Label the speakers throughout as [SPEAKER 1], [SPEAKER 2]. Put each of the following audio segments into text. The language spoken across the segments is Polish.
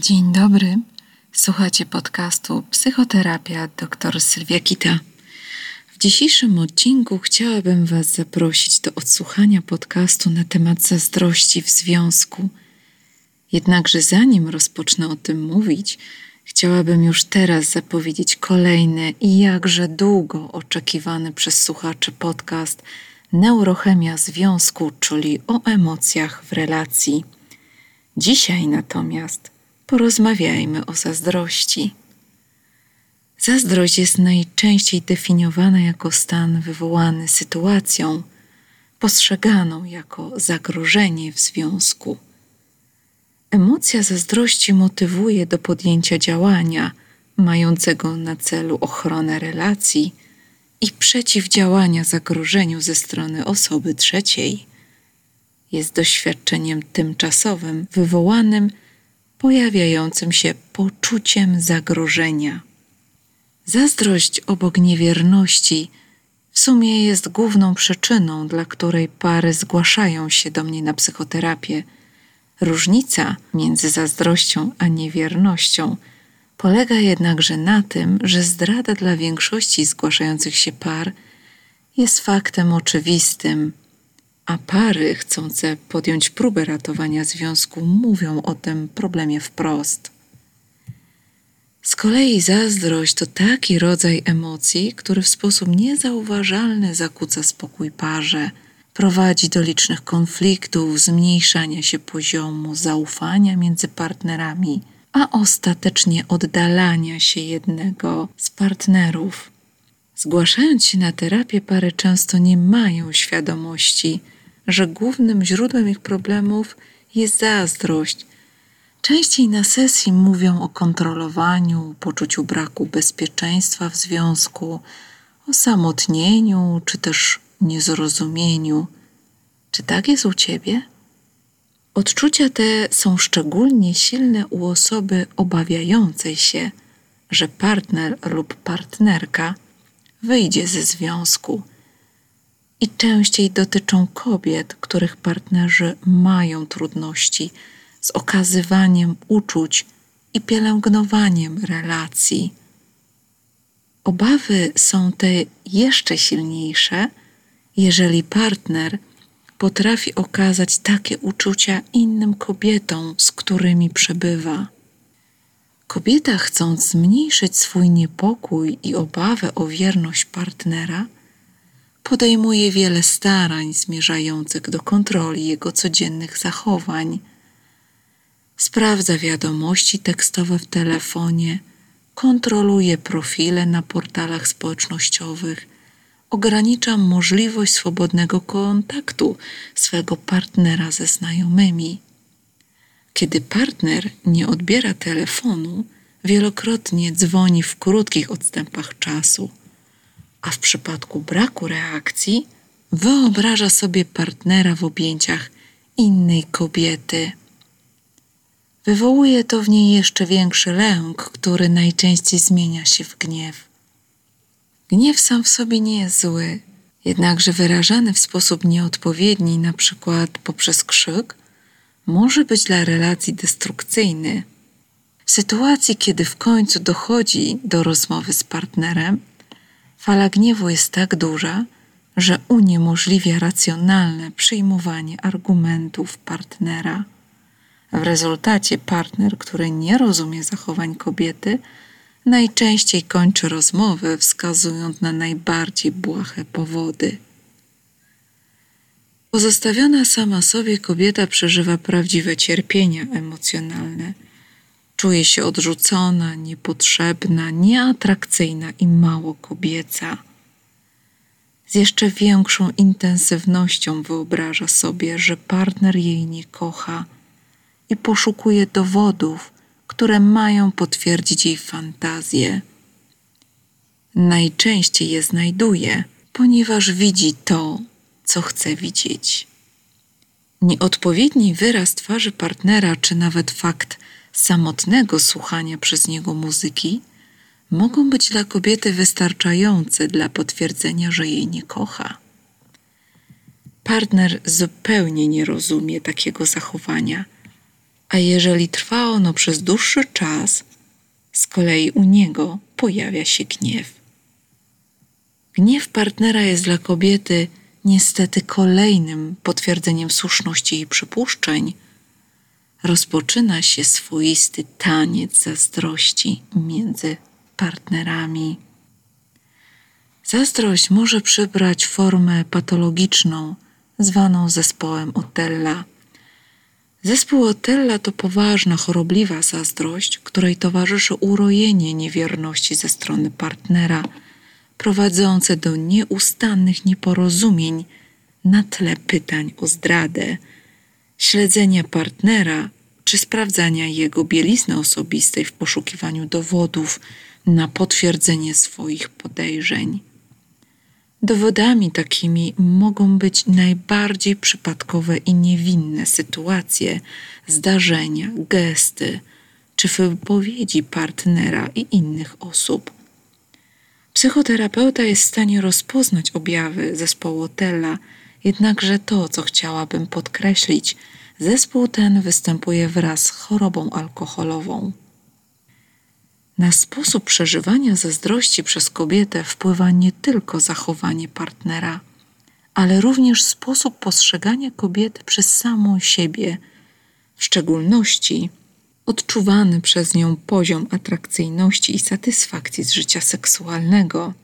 [SPEAKER 1] Dzień dobry. Słuchacie podcastu Psychoterapia dr Sylwia Kita. W dzisiejszym odcinku chciałabym Was zaprosić do odsłuchania podcastu na temat zazdrości w związku. Jednakże zanim rozpocznę o tym mówić, chciałabym już teraz zapowiedzieć kolejny i jakże długo oczekiwany przez słuchaczy podcast Neurochemia związku, czyli o emocjach w relacji. Dzisiaj natomiast porozmawiajmy o zazdrości. Zazdrość jest najczęściej definiowana jako stan wywołany sytuacją, postrzeganą jako zagrożenie w związku. Emocja zazdrości motywuje do podjęcia działania mającego na celu ochronę relacji i przeciwdziałania zagrożeniu ze strony osoby trzeciej. Jest doświadczeniem tymczasowym wywołanym pojawiającym się poczuciem zagrożenia. Zazdrość obok niewierności w sumie jest główną przyczyną, dla której pary zgłaszają się do mnie na psychoterapię. Różnica między zazdrością a niewiernością polega jednakże na tym, że zdrada dla większości zgłaszających się par jest faktem oczywistym, a pary chcące podjąć próbę ratowania związku mówią o tym problemie wprost. Z kolei zazdrość to taki rodzaj emocji, który w sposób niezauważalny zakłóca spokój parze, prowadzi do licznych konfliktów, zmniejszania się poziomu zaufania między partnerami, a ostatecznie oddalania się jednego z partnerów. Zgłaszając się na terapię, pary często nie mają świadomości, że głównym źródłem ich problemów jest zazdrość. Częściej na sesji mówią o kontrolowaniu, poczuciu braku bezpieczeństwa w związku, o samotnieniu czy też niezrozumieniu. Czy tak jest u ciebie? Odczucia te są szczególnie silne u osoby obawiającej się, że partner lub partnerka wyjdzie ze związku i częściej dotyczą kobiet, których partnerzy mają trudności z okazywaniem uczuć i pielęgnowaniem relacji. Obawy są te jeszcze silniejsze, jeżeli partner potrafi okazać takie uczucia innym kobietom, z którymi przebywa. Kobieta, chcąc zmniejszyć swój niepokój i obawę o wierność partnera, podejmuje wiele starań zmierzających do kontroli jego codziennych zachowań. Sprawdza wiadomości tekstowe w telefonie, kontroluje profile na portalach społecznościowych, ogranicza możliwość swobodnego kontaktu swego partnera ze znajomymi. Kiedy partner nie odbiera telefonu, wielokrotnie dzwoni w krótkich odstępach czasu a w przypadku braku reakcji wyobraża sobie partnera w objęciach innej kobiety. Wywołuje to w niej jeszcze większy lęk, który najczęściej zmienia się w gniew. Gniew sam w sobie nie jest zły, jednakże wyrażany w sposób nieodpowiedni, na przykład poprzez krzyk, może być dla relacji destrukcyjny. W sytuacji, kiedy w końcu dochodzi do rozmowy z partnerem, Fala gniewu jest tak duża, że uniemożliwia racjonalne przyjmowanie argumentów partnera. W rezultacie partner, który nie rozumie zachowań kobiety, najczęściej kończy rozmowę, wskazując na najbardziej błahe powody. Pozostawiona sama sobie kobieta przeżywa prawdziwe cierpienia emocjonalne Czuje się odrzucona, niepotrzebna, nieatrakcyjna i mało kobieca. Z jeszcze większą intensywnością wyobraża sobie, że partner jej nie kocha i poszukuje dowodów, które mają potwierdzić jej fantazję. Najczęściej je znajduje, ponieważ widzi to, co chce widzieć. Nieodpowiedni wyraz twarzy partnera, czy nawet fakt, samotnego słuchania przez niego muzyki mogą być dla kobiety wystarczające dla potwierdzenia, że jej nie kocha. Partner zupełnie nie rozumie takiego zachowania, a jeżeli trwa ono przez dłuższy czas, z kolei u niego pojawia się gniew. Gniew partnera jest dla kobiety niestety kolejnym potwierdzeniem słuszności jej przypuszczeń. Rozpoczyna się swoisty taniec zazdrości między partnerami. Zazdrość może przybrać formę patologiczną, zwaną zespołem Otella. Zespół Otella to poważna, chorobliwa zazdrość, której towarzyszy urojenie niewierności ze strony partnera, prowadzące do nieustannych nieporozumień na tle pytań o zdradę, śledzenia partnera czy sprawdzania jego bielizny osobistej w poszukiwaniu dowodów na potwierdzenie swoich podejrzeń. Dowodami takimi mogą być najbardziej przypadkowe i niewinne sytuacje, zdarzenia, gesty czy wypowiedzi partnera i innych osób. Psychoterapeuta jest w stanie rozpoznać objawy zespołu Otella, jednakże to, co chciałabym podkreślić, zespół ten występuje wraz z chorobą alkoholową. Na sposób przeżywania zazdrości przez kobietę wpływa nie tylko zachowanie partnera, ale również sposób postrzegania kobiety przez samą siebie, w szczególności odczuwany przez nią poziom atrakcyjności i satysfakcji z życia seksualnego.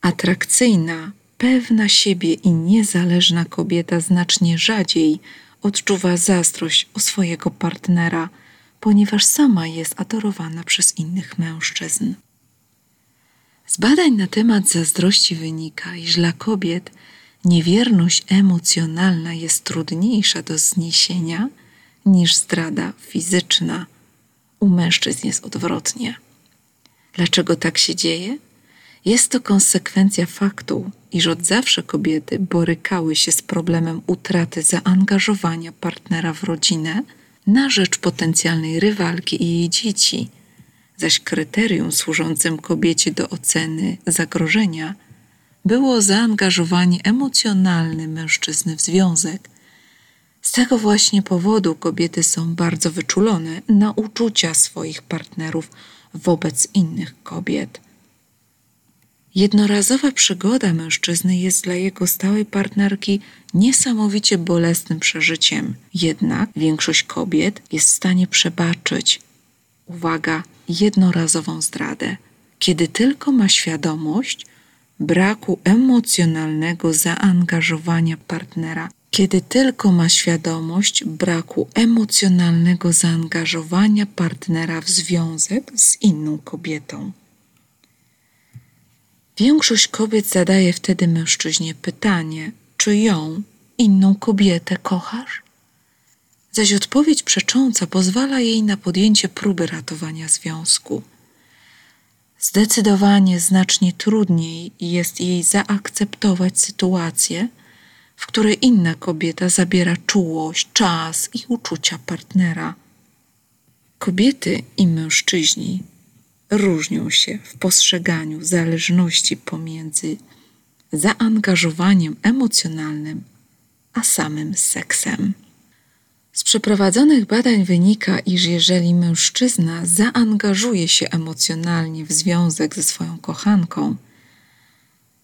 [SPEAKER 1] Atrakcyjna, pewna siebie i niezależna kobieta znacznie rzadziej odczuwa zazdrość o swojego partnera – ponieważ sama jest adorowana przez innych mężczyzn. Z badań na temat zazdrości wynika, iż dla kobiet niewierność emocjonalna jest trudniejsza do zniesienia niż zdrada fizyczna. U mężczyzn jest odwrotnie. Dlaczego tak się dzieje? Jest to konsekwencja faktu, iż od zawsze kobiety borykały się z problemem utraty zaangażowania partnera w rodzinę na rzecz potencjalnej rywalki i jej dzieci, zaś kryterium służącym kobiecie do oceny zagrożenia było zaangażowanie emocjonalne mężczyzny w związek. Z tego właśnie powodu kobiety są bardzo wyczulone na uczucia swoich partnerów wobec innych kobiet. Jednorazowa przygoda mężczyzny jest dla jego stałej partnerki niesamowicie bolesnym przeżyciem. Jednak większość kobiet jest w stanie przebaczyć, uwaga, jednorazową zdradę, kiedy tylko ma świadomość braku emocjonalnego zaangażowania partnera, kiedy tylko ma świadomość braku emocjonalnego zaangażowania partnera w związek z inną kobietą. Większość kobiet zadaje wtedy mężczyźnie pytanie, czy ją, inną kobietę, kochasz? Zaś odpowiedź przecząca pozwala jej na podjęcie próby ratowania związku. Zdecydowanie znacznie trudniej jest jej zaakceptować sytuację, w której inna kobieta zabiera czułość, czas i uczucia partnera. Kobiety i mężczyźni różnią się w postrzeganiu zależności pomiędzy zaangażowaniem emocjonalnym a samym seksem. Z przeprowadzonych badań wynika, iż jeżeli mężczyzna zaangażuje się emocjonalnie w związek ze swoją kochanką,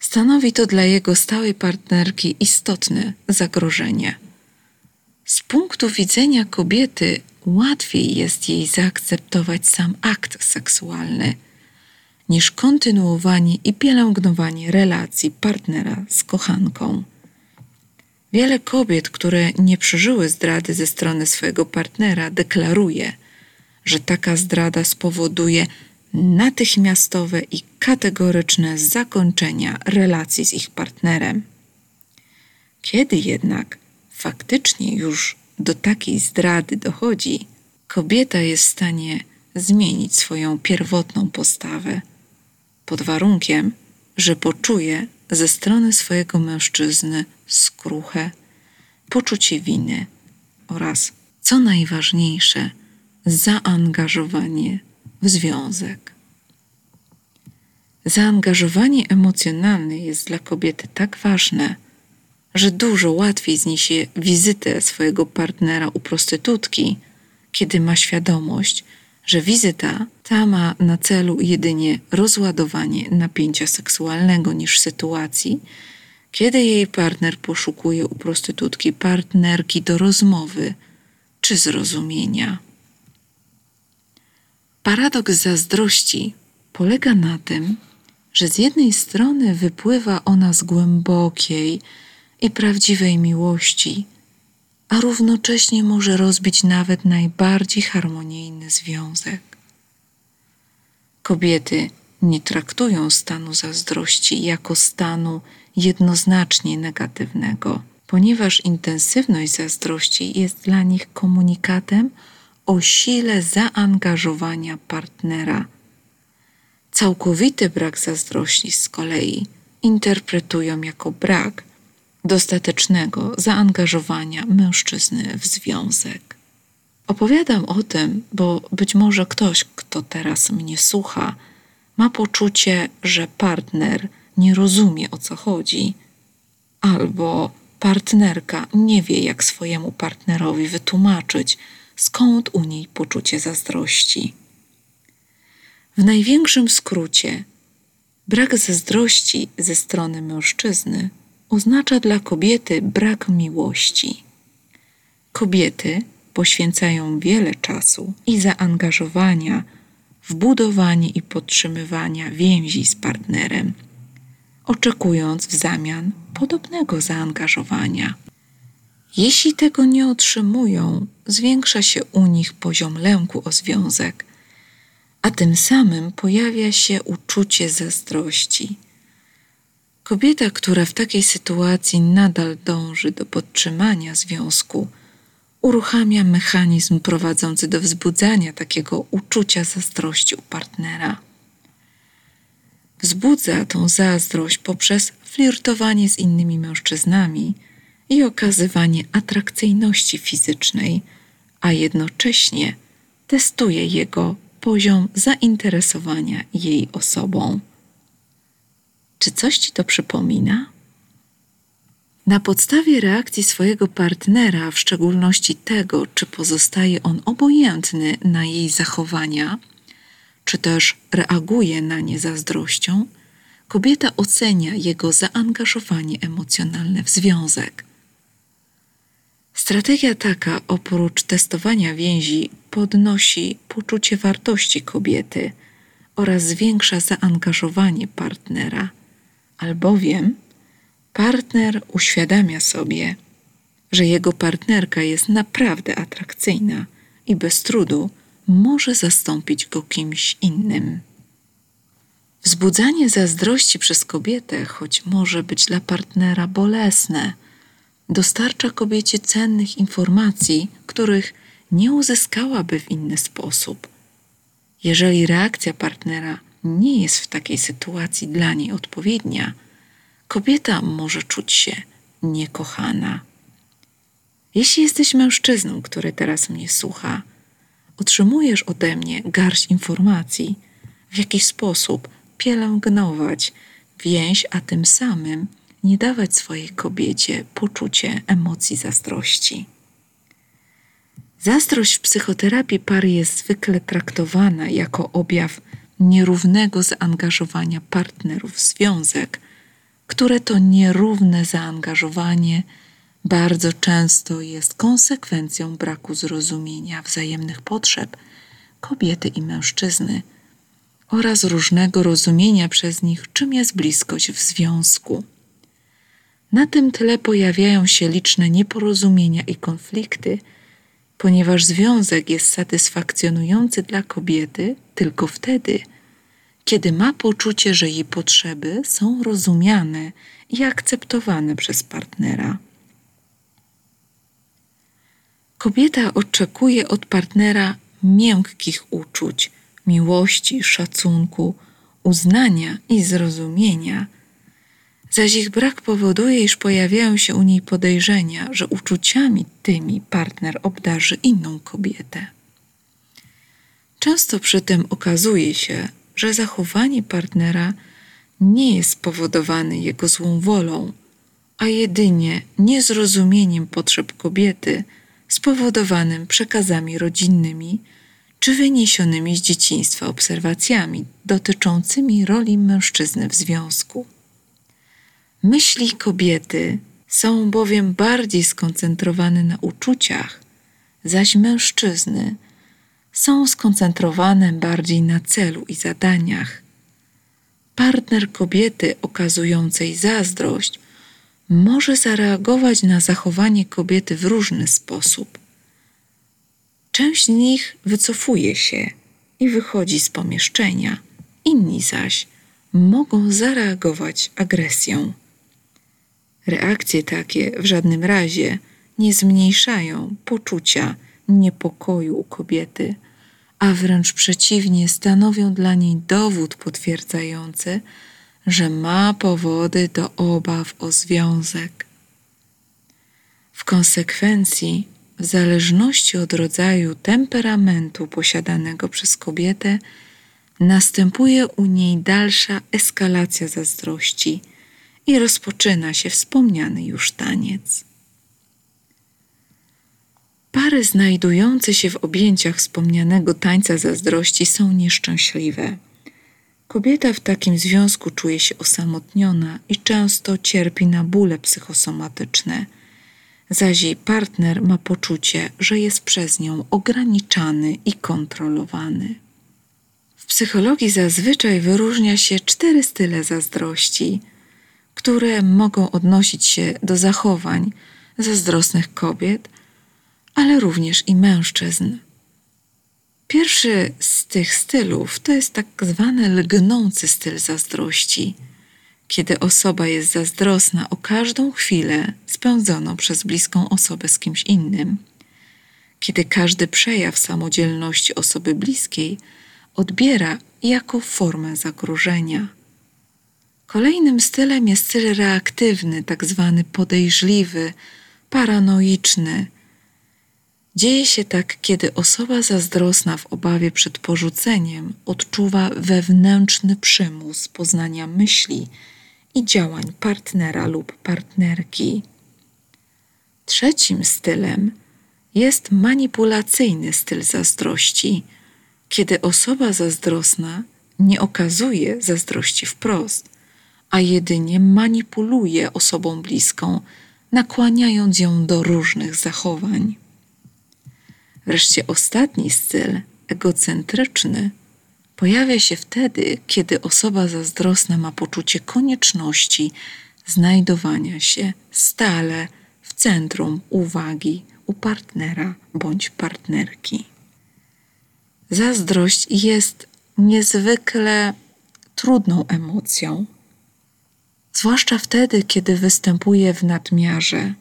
[SPEAKER 1] stanowi to dla jego stałej partnerki istotne zagrożenie. Z punktu widzenia kobiety łatwiej jest jej zaakceptować sam akt seksualny niż kontynuowanie i pielęgnowanie relacji partnera z kochanką. Wiele kobiet, które nie przeżyły zdrady ze strony swojego partnera, deklaruje, że taka zdrada spowoduje natychmiastowe i kategoryczne zakończenia relacji z ich partnerem. Kiedy jednak faktycznie już do takiej zdrady dochodzi, kobieta jest w stanie zmienić swoją pierwotną postawę pod warunkiem, że poczuje ze strony swojego mężczyzny skruchę, poczucie winy oraz, co najważniejsze, zaangażowanie w związek. Zaangażowanie emocjonalne jest dla kobiety tak ważne, że dużo łatwiej zniesie wizytę swojego partnera u prostytutki, kiedy ma świadomość, że wizyta ta ma na celu jedynie rozładowanie napięcia seksualnego niż sytuacji, kiedy jej partner poszukuje u prostytutki partnerki do rozmowy czy zrozumienia. Paradoks zazdrości polega na tym, że z jednej strony wypływa ona z głębokiej i prawdziwej miłości, a równocześnie może rozbić nawet najbardziej harmonijny związek. Kobiety nie traktują stanu zazdrości jako stanu jednoznacznie negatywnego, ponieważ intensywność zazdrości jest dla nich komunikatem o sile zaangażowania partnera. Całkowity brak zazdrości z kolei interpretują jako brak dostatecznego zaangażowania mężczyzny w związek. Opowiadam o tym, bo być może ktoś, kto teraz mnie słucha, ma poczucie, że partner nie rozumie o co chodzi, albo partnerka nie wie, jak swojemu partnerowi wytłumaczyć, skąd u niej poczucie zazdrości. W największym skrócie, brak zazdrości ze strony mężczyzny oznacza dla kobiety brak miłości. Kobiety poświęcają wiele czasu i zaangażowania w budowanie i podtrzymywanie więzi z partnerem, oczekując w zamian podobnego zaangażowania. Jeśli tego nie otrzymują, zwiększa się u nich poziom lęku o związek, a tym samym pojawia się uczucie zazdrości. Kobieta, która w takiej sytuacji nadal dąży do podtrzymania związku, uruchamia mechanizm prowadzący do wzbudzania takiego uczucia zazdrości u partnera. Wzbudza tą zazdrość poprzez flirtowanie z innymi mężczyznami i okazywanie atrakcyjności fizycznej, a jednocześnie testuje jego poziom zainteresowania jej osobą. Czy coś ci to przypomina? Na podstawie reakcji swojego partnera, w szczególności tego, czy pozostaje on obojętny na jej zachowania, czy też reaguje na nie zazdrością, kobieta ocenia jego zaangażowanie emocjonalne w związek. Strategia taka, oprócz testowania więzi, podnosi poczucie wartości kobiety oraz zwiększa zaangażowanie partnera, albowiem partner uświadamia sobie, że jego partnerka jest naprawdę atrakcyjna i bez trudu może zastąpić go kimś innym. Wzbudzanie zazdrości przez kobietę, choć może być dla partnera bolesne, dostarcza kobiecie cennych informacji, których nie uzyskałaby w inny sposób. Jeżeli reakcja partnera nie jest w takiej sytuacji dla niej odpowiednia, kobieta może czuć się niekochana. Jeśli jesteś mężczyzną, który teraz mnie słucha, otrzymujesz ode mnie garść informacji, w jaki sposób pielęgnować więź, a tym samym nie dawać swojej kobiecie poczucie emocji zazdrości. Zazdrość w psychoterapii pary jest zwykle traktowana jako objaw nierównego zaangażowania partnerów w związek, które to nierówne zaangażowanie bardzo często jest konsekwencją braku zrozumienia wzajemnych potrzeb kobiety i mężczyzny oraz różnego rozumienia przez nich, czym jest bliskość w związku. Na tym tle pojawiają się liczne nieporozumienia i konflikty, ponieważ związek jest satysfakcjonujący dla kobiety tylko wtedy, kiedy ma poczucie, że jej potrzeby są rozumiane i akceptowane przez partnera. Kobieta oczekuje od partnera miękkich uczuć, miłości, szacunku, uznania i zrozumienia, zaś ich brak powoduje, iż pojawiają się u niej podejrzenia, że uczuciami tymi partner obdarzy inną kobietę. Często przy tym okazuje się, że zachowanie partnera nie jest spowodowane jego złą wolą, a jedynie niezrozumieniem potrzeb kobiety spowodowanym przekazami rodzinnymi czy wyniesionymi z dzieciństwa obserwacjami dotyczącymi roli mężczyzny w związku. Myśli kobiety są bowiem bardziej skoncentrowane na uczuciach, zaś mężczyzny są skoncentrowane bardziej na celu i zadaniach. Partner kobiety okazującej zazdrość może zareagować na zachowanie kobiety w różny sposób. Część z nich wycofuje się i wychodzi z pomieszczenia, inni zaś mogą zareagować agresją. Reakcje takie w żadnym razie nie zmniejszają poczucia niepokoju u kobiety, a wręcz przeciwnie stanowią dla niej dowód potwierdzający, że ma powody do obaw o związek. W konsekwencji, w zależności od rodzaju temperamentu posiadanego przez kobietę, następuje u niej dalsza eskalacja zazdrości i rozpoczyna się wspomniany już taniec. Pary znajdujące się w objęciach wspomnianego tańca zazdrości są nieszczęśliwe. Kobieta w takim związku czuje się osamotniona i często cierpi na bóle psychosomatyczne, zaś jej partner ma poczucie, że jest przez nią ograniczany i kontrolowany. W psychologii zazwyczaj wyróżnia się cztery style zazdrości, które mogą odnosić się do zachowań zazdrosnych kobiet, ale również i mężczyzn. Pierwszy z tych stylów to jest tak zwany lgnący styl zazdrości, kiedy osoba jest zazdrosna o każdą chwilę spędzoną przez bliską osobę z kimś innym, kiedy każdy przejaw samodzielności osoby bliskiej odbiera jako formę zagrożenia. Kolejnym stylem jest styl reaktywny, tak zwany podejrzliwy, paranoiczny, Dzieje się tak, kiedy osoba zazdrosna w obawie przed porzuceniem odczuwa wewnętrzny przymus poznania myśli i działań partnera lub partnerki. Trzecim stylem jest manipulacyjny styl zazdrości, kiedy osoba zazdrosna nie okazuje zazdrości wprost, a jedynie manipuluje osobą bliską, nakłaniając ją do różnych zachowań. Wreszcie ostatni styl, egocentryczny, pojawia się wtedy, kiedy osoba zazdrosna ma poczucie konieczności znajdowania się stale w centrum uwagi u partnera bądź partnerki. Zazdrość jest niezwykle trudną emocją, zwłaszcza wtedy, kiedy występuje w nadmiarze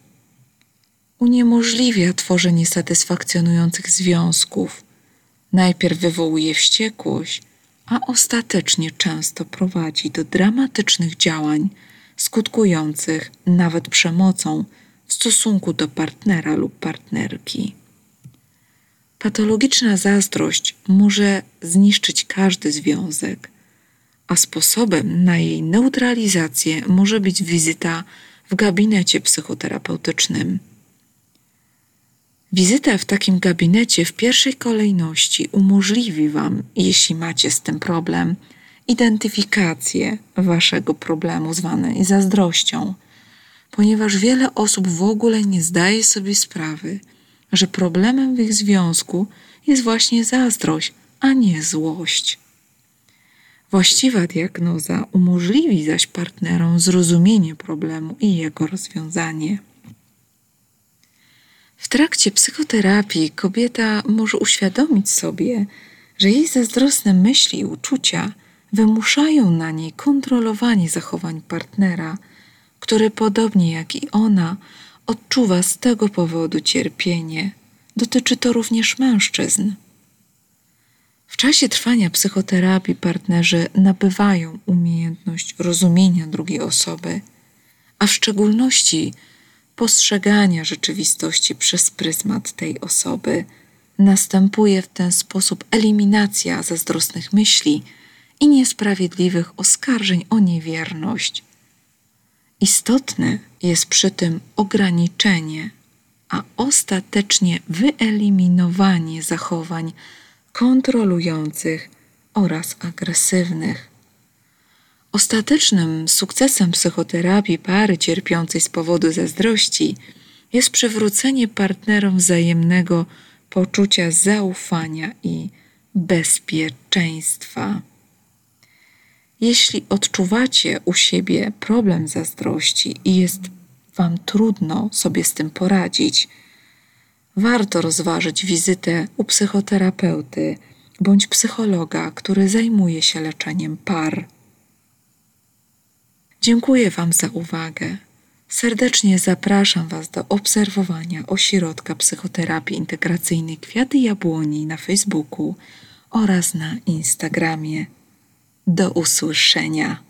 [SPEAKER 1] uniemożliwia tworzenie satysfakcjonujących związków. Najpierw wywołuje wściekłość, a ostatecznie często prowadzi do dramatycznych działań skutkujących nawet przemocą w stosunku do partnera lub partnerki. Patologiczna zazdrość może zniszczyć każdy związek, a sposobem na jej neutralizację może być wizyta w gabinecie psychoterapeutycznym. Wizyta w takim gabinecie w pierwszej kolejności umożliwi Wam, jeśli macie z tym problem, identyfikację Waszego problemu zwanej zazdrością, ponieważ wiele osób w ogóle nie zdaje sobie sprawy, że problemem w ich związku jest właśnie zazdrość, a nie złość. Właściwa diagnoza umożliwi zaś partnerom zrozumienie problemu i jego rozwiązanie. Trakcie psychoterapii kobieta może uświadomić sobie, że jej zazdrosne myśli i uczucia wymuszają na niej kontrolowanie zachowań partnera, który podobnie jak i ona odczuwa z tego powodu cierpienie. Dotyczy to również mężczyzn. W czasie trwania psychoterapii partnerzy nabywają umiejętność rozumienia drugiej osoby, a w szczególności postrzegania rzeczywistości przez pryzmat tej osoby. Następuje w ten sposób eliminacja zazdrosnych myśli i niesprawiedliwych oskarżeń o niewierność. Istotne jest przy tym ograniczenie, a ostatecznie wyeliminowanie zachowań kontrolujących oraz agresywnych. Ostatecznym sukcesem psychoterapii pary cierpiącej z powodu zazdrości jest przywrócenie partnerom wzajemnego poczucia zaufania i bezpieczeństwa. Jeśli odczuwacie u siebie problem zazdrości i jest Wam trudno sobie z tym poradzić, warto rozważyć wizytę u psychoterapeuty bądź psychologa, który zajmuje się leczeniem par. Dziękuję Wam za uwagę. Serdecznie zapraszam Was do obserwowania ośrodka psychoterapii integracyjnej Kwiaty Jabłoni na Facebooku oraz na Instagramie. Do usłyszenia.